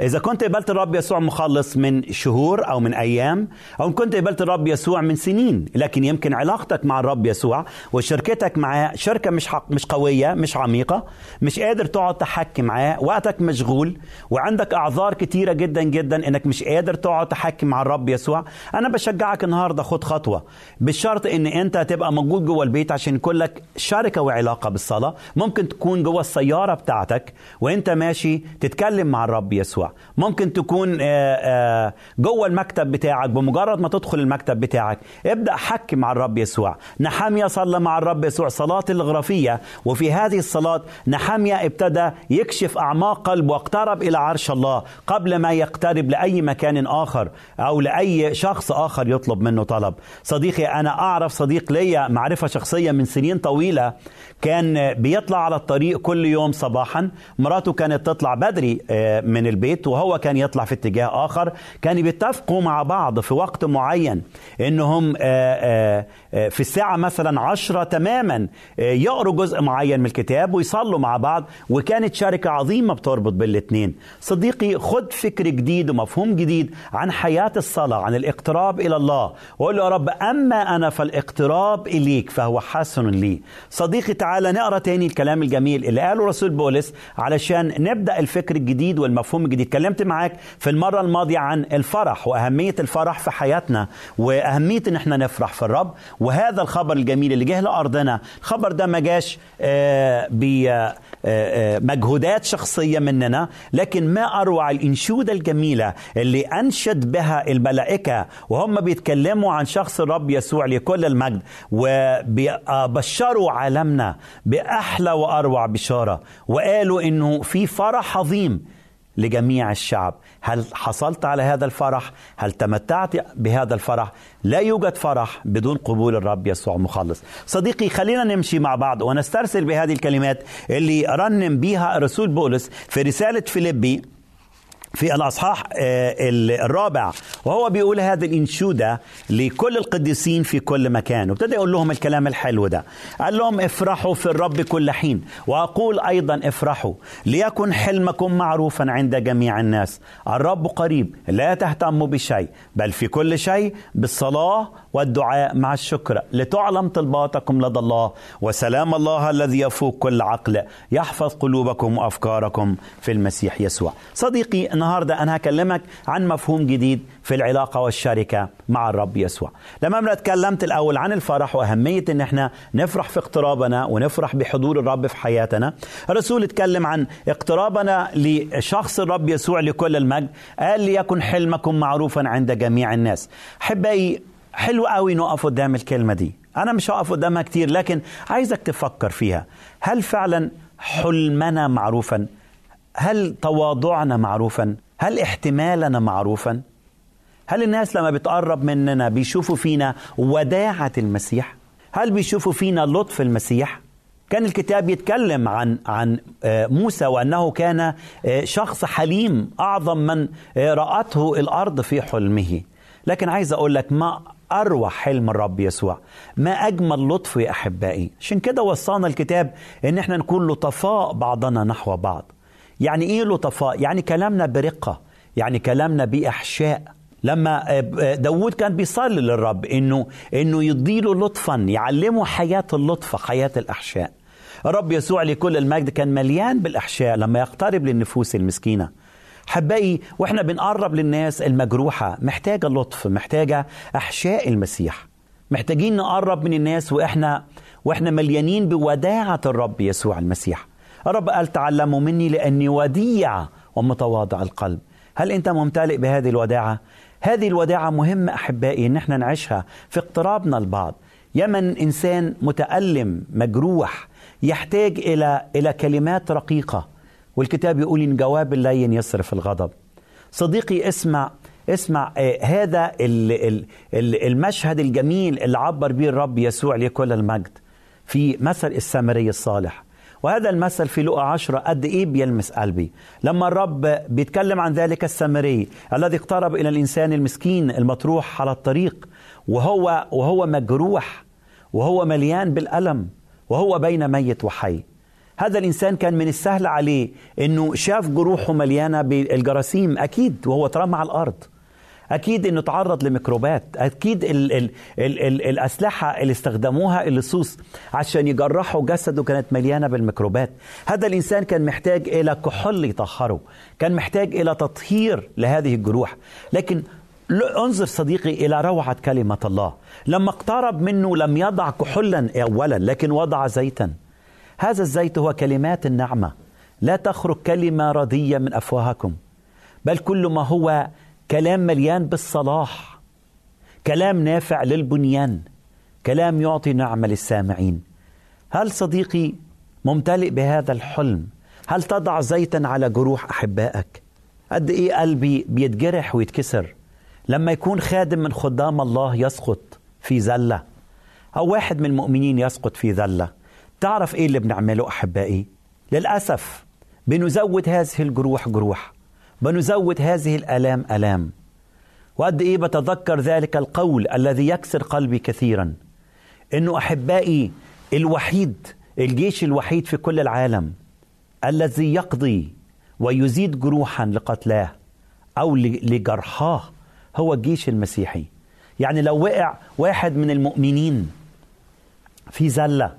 إذا كنت قبلت الرب يسوع مخلص من شهور أو من أيام أو كنت قبلت الرب يسوع من سنين لكن يمكن علاقتك مع الرب يسوع وشركتك معاه شركة مش حق مش قوية مش عميقة مش قادر تقعد تحكي معاه وقتك مشغول وعندك أعذار كتيرة جدا جدا إنك مش قادر تقعد تحكي مع الرب يسوع أنا بشجعك النهاردة خد خطوة. بالشرط إن أنت تبقى موجود جوه البيت عشان يكون لك شركة وعلاقة بالصلاة. ممكن تكون جوه السيارة بتاعتك وأنت ماشي تتكلم مع الرب يسوع. ممكن تكون آه، آه، جوه المكتب بتاعك بمجرد ما تدخل المكتب بتاعك. ابدأ حكي مع الرب يسوع. نحامية صلى مع الرب يسوع. صلاة الغرفية وفي هذه الصلاة نحامية ابتدى يكشف أعماق قلبه واقترب إلى عرش الله قبل ما يقترب لأي مكان آخر أو لأي شخص آخر يطلب منه طلب. صديقي أنا أعرف صديق ليا معرفة شخصية من سنين طويلة. كان بيطلع على الطريق كل يوم صباحا. مراته كانت تطلع بدري آه، من البيت. وهو كان يطلع في اتجاه آخر كانوا بيتفقوا مع بعض في وقت معين إنهم آه، آه، آه، في الساعة مثلا عشرة تماما آه، يقروا جزء معين من الكتاب ويصلوا مع بعض وكانت شركة عظيمة بتربط بالاثنين صديقي خد فكر جديد ومفهوم جديد عن حياة الصلاة عن الاقتراب إلى الله. وقول له يا رب أما أنا فالاقتراب إليك فهو حسن لي. صديقي تعالى نقرأ تاني الكلام الجميل اللي قاله رسول بولس علشان نبدأ الفكر الجديد والمفهوم الجديد. اتكلمت معاك في المرة الماضية عن الفرح وأهمية الفرح في حياتنا وأهمية إن إحنا نفرح في الرب وهذا الخبر الجميل اللي جه لأرضنا الخبر ده ما جاش آه، بمجهودات شخصية مننا لكن ما أروع الإنشودة الجميلة اللي أنشد بها الملائكة وهم بيتكلموا عن شخص الرب يسوع لكل المجد وبشروا عالمنا بأحلى وأروع بشارة وقالوا إنه في فرح عظيم لجميع الشعب. هل حصلت على هذا الفرح؟ هل تمتعت بهذا الفرح؟ لا يوجد فرح بدون قبول الرب يسوع مخلص صديقي خلينا نمشي مع بعض ونسترسل بهذه الكلمات اللي رنم بيها الرسول بولس في رسالة فيليبي في الأصحاح آه، الرابع. وهو بيقول هذه الإنشودة لكل القديسين في كل مكان. وابتدى يقول لهم الكلام الحلو ده. قال لهم افرحوا في الرب كل حين. وأقول أيضا افرحوا. ليكن حلمكم معروفا عند جميع الناس. الرب قريب لا تهتموا بشيء بل في كل شيء بالصلاة والدعاء مع الشكر. لتعلم طلباتكم لدى الله وسلام الله الذي يفوق كل عقل يحفظ قلوبكم وأفكاركم في المسيح يسوع. صديقي النهاردة أنا هكلمك عن مفهوم جديد في العلاقة والشركة مع الرب يسوع. لما أنا اتكلمت الأول عن الفرح وأهمية أن إحنا نفرح في اقترابنا ونفرح بحضور الرب في حياتنا. الرسول اتكلم عن اقترابنا لشخص الرب يسوع لكل المجد قال ليكن حلمكم معروفا عند جميع الناس. أحبائي حلو قوي نقف قدام الكلمة دي. أنا مش هقف قدامها كتير لكن عايزك تفكر فيها. هل فعلا حلمنا معروفا؟ هل تواضعنا معروفا؟ هل احتمالنا معروفا؟ هل الناس لما بتقرب مننا بيشوفوا فينا وداعة المسيح؟ هل بيشوفوا فينا لطف المسيح؟ كان الكتاب يتكلم عن عن آه، موسى وأنه كان آه، شخص حليم أعظم من آه، رأته الأرض في حلمه. لكن عايز أقول لك ما اروع حلم الرب يسوع. ما أجمل لطف يا أحبائي. عشان كده وصانا الكتاب إن إحنا نكون لطفاء بعضنا نحو بعض. يعني إيه لطفاء؟ يعني كلامنا برقة. يعني كلامنا بإحشاء. لما داود كان بيصلي للرب إنه إنه يديله لطفا يعلمه حياة اللطف حياة الأحشاء. الرب يسوع لكل المجد كان مليان بالأحشاء لما يقترب للنفوس المسكينة. حبائي وإحنا بنقرب للناس المجروحة محتاجة لطف محتاجة أحشاء المسيح. محتاجين نقرب من الناس وإحنا وإحنا مليانين بوداعة الرب يسوع المسيح. الرب قال تعلموا مني لأني وديع ومتواضع القلب. هل أنت ممتلئ بهذه الوداعة؟ هذه الوداعة مهمة أحبائي إن إحنا نعيشها في اقترابنا البعض يمن إنسان متألم مجروح يحتاج إلى إلى كلمات رقيقة. والكتاب يقول إن جواب اللين يصرف الغضب. صديقي اسمع اسمع آه هذا ال ال ال المشهد الجميل اللي عبر به الرب يسوع لكل المجد في مثل السامري الصالح. وهذا المثل في لقا عشرة قد إيه بيلمس قلبي. لما الرب بيتكلم عن ذلك السامري الذي اقترب إلى الإنسان المسكين المطروح على الطريق وهو وهو مجروح وهو مليان بالألم وهو بين ميت وحي. هذا الإنسان كان من السهل عليه أنه شاف جروحه مليانة بالجراثيم أكيد وهو اترمى على الأرض. أكيد إنه تعرض لميكروبات أكيد ال ال ال ال الأسلحة اللي استخدموها اللصوص عشان يجرحوا جسده كانت مليانة بالميكروبات. هذا الإنسان كان محتاج إلى كحول يطهره كان محتاج إلى تطهير لهذه الجروح. لكن انظر صديقي إلى روعة كلمة الله. لما اقترب منه لم يضع كحولا اولا لكن وضع زيتا. هذا الزيت هو كلمات النعمة. لا تخرج كلمة رديه من أفواهكم بل كل ما هو كلام مليان بالصلاح كلام نافع للبنيان كلام يعطي نعمة للسامعين. هل صديقي ممتلئ بهذا الحلم؟ هل تضع زيتا على جروح أحبائك؟ قد إيه قلبي بيتجرح ويتكسر لما يكون خادم من خدام الله يسقط في زلة أو واحد من المؤمنين يسقط في زلة؟ تعرف إيه اللي بنعمله أحبائي؟ للأسف بنزود هذه الجروح جروح بنزود هذه الألام ألام. وقد إيه بتذكر ذلك القول الذي يكسر قلبي كثيرا إنه أحبائي الوحيد الجيش الوحيد في كل العالم الذي يقضي ويزيد جروحا لقتلاه أو لجرحاه هو الجيش المسيحي. يعني لو وقع واحد من المؤمنين في زلة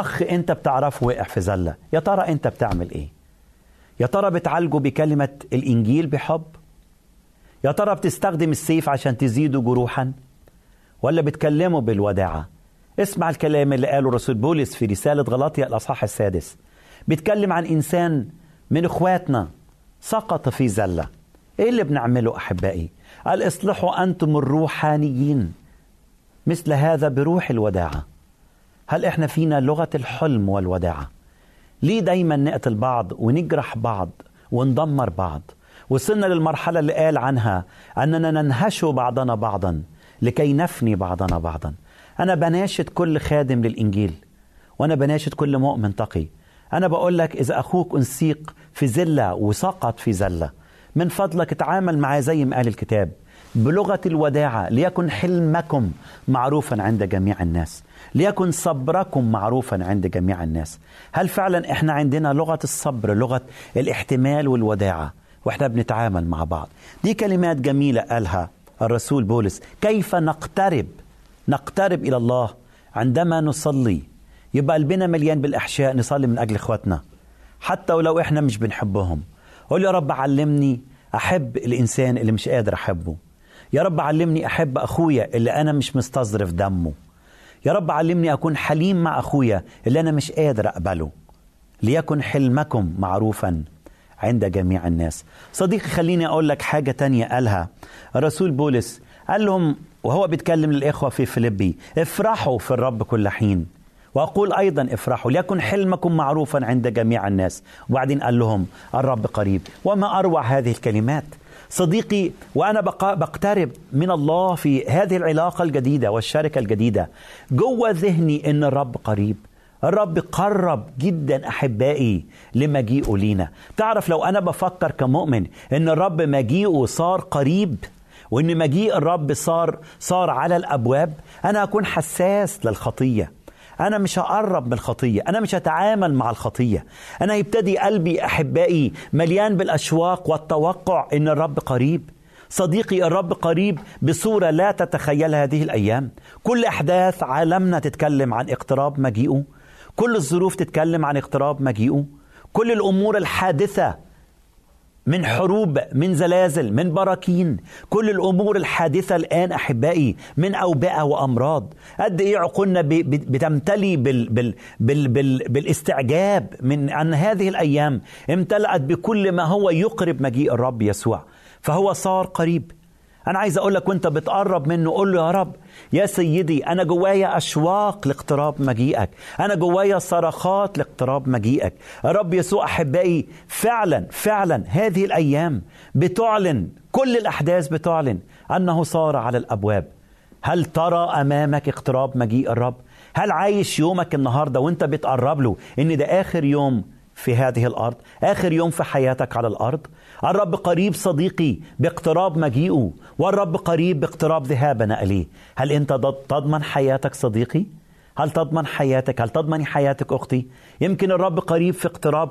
أخ أنت بتعرفه وقع في زلة يا ترى أنت بتعمل إيه يا ترى بتعالجه بكلمة الإنجيل بحب؟ يا ترى بتستخدم السيف عشان تزيده جروحا؟ ولا بتكلمه بالوداعة؟ اسمع الكلام اللي قاله رسول بولس في رسالة غلاطيا الأصحاح السادس بيتكلم عن إنسان من إخواتنا سقط في زلة إيه اللي بنعمله أحبائي؟ قال اصلحوا أنتم الروحانيين مثل هذا بروح الوداعة هل إحنا فينا لغة الحلم والوداعة؟ ليه دايما نقتل بعض ونجرح بعض وندمر بعض؟ وصلنا للمرحلة اللي قال عنها أننا ننهش بعضنا بعضا لكي نفني بعضنا بعضا. أنا بناشد كل خادم للإنجيل وأنا بناشد كل مؤمن تقي. أنا بقول لك إذا أخوك أنسيق في زلة وسقط في زلة من فضلك اتعامل معاه زي ما قال الكتاب. بلغة الوداعة ليكن حلمكم معروفا عند جميع الناس. ليكن صبركم معروفا عند جميع الناس. هل فعلا إحنا عندنا لغة الصبر لغة الاحتمال والوداعة؟ وإحنا بنتعامل مع بعض. دي كلمات جميلة قالها الرسول بولس. كيف نقترب؟ نقترب إلى الله عندما نصلي. يبقى قلبنا مليان بالإحشاء نصلي من أجل إخواتنا. حتى ولو إحنا مش بنحبهم. قول يا رب علمني أحب الإنسان اللي مش قادر أحبه. يا رب علمني أحب أخويا اللي أنا مش مستظرف دمه. يا رب علمني أكون حليم مع أخويا اللي أنا مش قادر أقبله. ليكن حلمكم معروفا عند جميع الناس. صديقي خليني أقول لك حاجة تانية قالها الرسول بولس. قال لهم وهو بيتكلم للإخوة في فيليبي افرحوا في الرب كل حين. وأقول أيضا افرحوا ليكن حلمكم معروفا عند جميع الناس. وبعدين قال لهم الرب قريب. وما أروع هذه الكلمات؟ صديقي وأنا بق- بقترب من الله في هذه العلاقة الجديدة والشركة الجديدة. جوه ذهني إن الرب قريب. الرب قرب جدا أحبائي لمجيئه لينا. تعرف لو أنا بفكر كمؤمن إن الرب مجيئه صار قريب وإن مجيء الرب صار صار على الأبواب أنا أكون حساس للخطية. أنا مش هقرب من الخطية أنا مش هتعامل مع الخطية. أنا يبتدي قلبي أحبائي مليان بالأشواق والتوقع إن الرب قريب. صديقي الرب قريب بصورة لا تتخيلها هذه الأيام. كل أحداث عالمنا تتكلم عن اقتراب مجيئه. كل الظروف تتكلم عن اقتراب مجيئه. كل الأمور الحادثة من حروب من زلازل من براكين. كل الأمور الحادثة الآن أحبائي من أوبئة وأمراض. قد إيه عقولنا بتمتلي بال بال بال بال بالاستعجاب من ان هذه الأيام. امتلأت بكل ما هو يقرب مجيء الرب يسوع. فهو صار قريب. أنا عايز أقول لك وأنت بتقرب منه قول له يا رب يا سيدي أنا جوايا أشواق لاقتراب مجيئك أنا جوايا صرخات لاقتراب مجيئك. يا رب يسوع أحبائي فعلا فعلا هذه الأيام بتعلن كل الأحداث بتعلن أنه صار على الأبواب. هل ترى أمامك اقتراب مجيء الرب؟ هل عايش يومك النهارده وأنت بتقرب له إن ده آخر يوم في هذه الأرض؟ آخر يوم في حياتك على الأرض؟ الرب قريب صديقي باقتراب مجيئه والرب قريب باقتراب ذهابنا إليه. هل أنت تضمن حياتك صديقي؟ هل تضمن حياتك؟ هل تضمني حياتك أختي؟ يمكن الرب قريب في اقتراب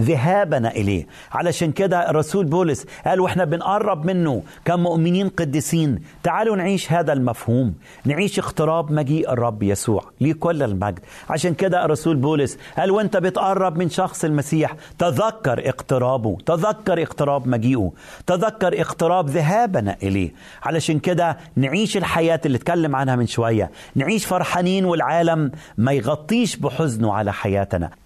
ذهابنا إليه. علشان كده الرسول بولس قال وإحنا بنقرب منه كمؤمنين قديسين. تعالوا نعيش هذا المفهوم. نعيش اقتراب مجيء الرب يسوع ليه كل المجد. عشان كده الرسول بولس قال وأنت بتقرب من شخص المسيح تذكر اقترابه تذكر اقتراب مجيئه تذكر اقتراب ذهابنا إليه. علشان كده نعيش الحياة اللي اتكلم عنها من شوية. نعيش فرحانين والعالم ما يغطيش بحزنه على حياتنا.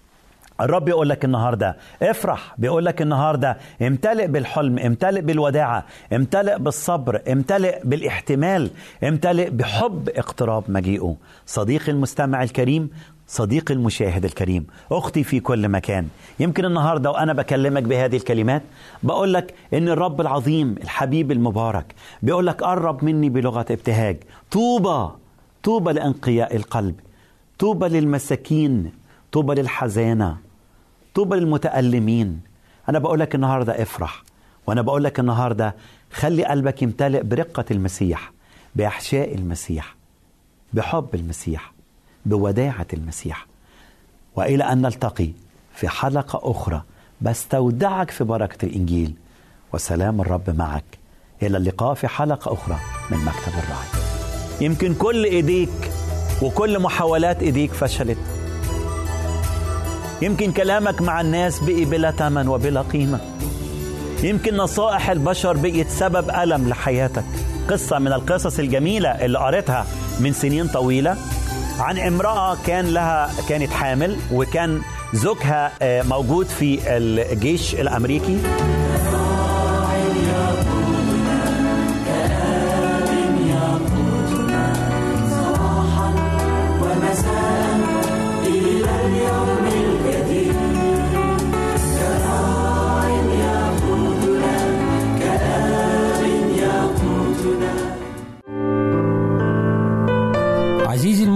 الرب يقول لك النهارده افرح بيقول لك النهارده امتلئ بالحلم امتلئ بالوداعة امتلئ بالصبر امتلئ بالاحتمال امتلئ بحب اقتراب مجيئه. صديقي المستمع الكريم صديقي المشاهد الكريم أختي في كل مكان. يمكن النهارده وأنا بكلمك بهذه الكلمات بقول لك إن الرب العظيم الحبيب المبارك بيقول لك قرب مني بلغة ابتهاج. طوبى طوبى لأنقياء القلب طوبى للمساكين طوبى للحزانة طوبى للمتألمين. أنا بقول لك النهاردة افرح وأنا بقول لك النهاردة خلي قلبك يمتلئ برقة المسيح بأحشاء المسيح بحب المسيح بوداعة المسيح. وإلى أن نلتقي في حلقة أخرى بستودعك في بركة الإنجيل. وسلام الرب معك. إلى اللقاء في حلقة أخرى من مكتب الراعي يمكن كل إيديك وكل محاولات إيديك فشلت. يمكن كلامك مع الناس بقي بلا ثمن وبلا قيمة. يمكن نصائح البشر بقيت سبب ألم لحياتك. قصة من القصص الجميلة اللي قريتها من سنين طويلة عن امرأة كان لها كانت حامل وكان زوجها آه، موجود في الجيش الأمريكي.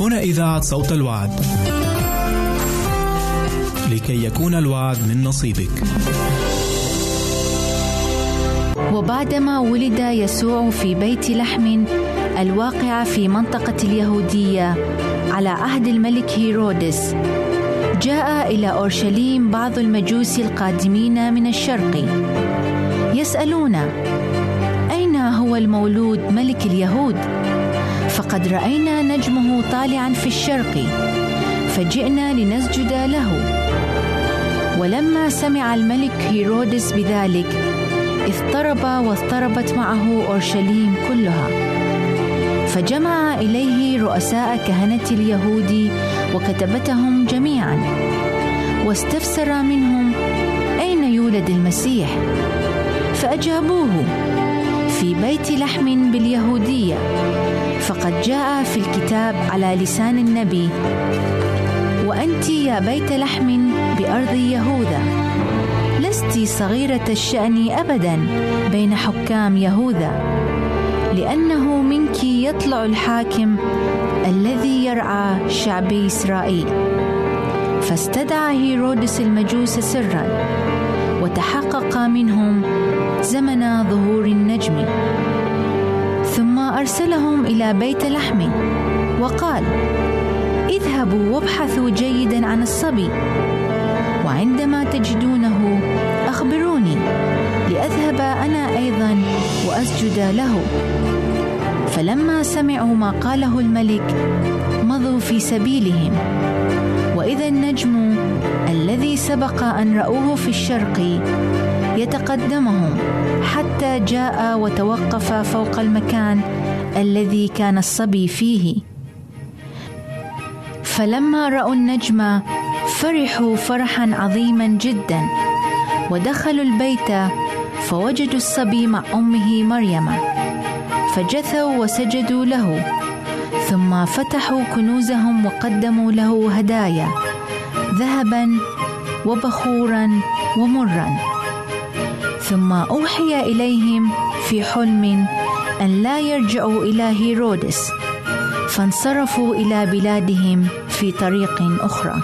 هنا إذاعة صوت الوعد. لكي يكون الوعد من نصيبك. وبعدما ولد يسوع في بيت لحم الواقع في منطقة اليهودية على عهد الملك هيرودس جاء إلى أورشليم بعض المجوس القادمين من الشرق يسألون أين هو المولود ملك اليهود؟ فقد رأينا نجمه طالعا في الشرق فجئنا لنسجد له. ولما سمع الملك هيرودس بذلك اضطرب واضطربت معه أورشليم كلها. فجمع إليه رؤساء كهنة اليهود وكتبتهم جميعا. واستفسر منهم أين يولد المسيح؟ فأجابوه في بيت لحم باليهودية فقد جاء في الكتاب على لسان النبي. وأنت يا بيت لحم بأرض يهوذا لست صغيرة الشأن ابدا بين حكام يهوذا لأنه منك يطلع الحاكم الذي يرعى شعب إسرائيل. فاستدعى هيرودس المجوس سرا وتحقق منهم زمن ظهور النجم. ثم أرسلهم إلى بيت لحم وقال اذهبوا وابحثوا جيدا عن الصبي وعندما تجدونه أخبروني لأذهب أنا أيضا وأسجد له. فلما سمعوا ما قاله الملك مضوا في سبيلهم. وإذا النجم الذي سبق أن رأوه في الشرق يتقدمهم حتى جاء وتوقف فوق المكان الذي كان الصبي فيه. فلما رأوا النجم فرحوا فرحا عظيما جدا ودخلوا البيت فوجدوا الصبي مع أمه مريم. فجثوا وسجدوا له ثم فتحوا كنوزهم وقدموا له هدايا ذهبا وبخورا ومرا. ثم أوحي إليهم في حلم أن لا يرجعوا إلى هيرودس فانصرفوا إلى بلادهم في طريق أخرى.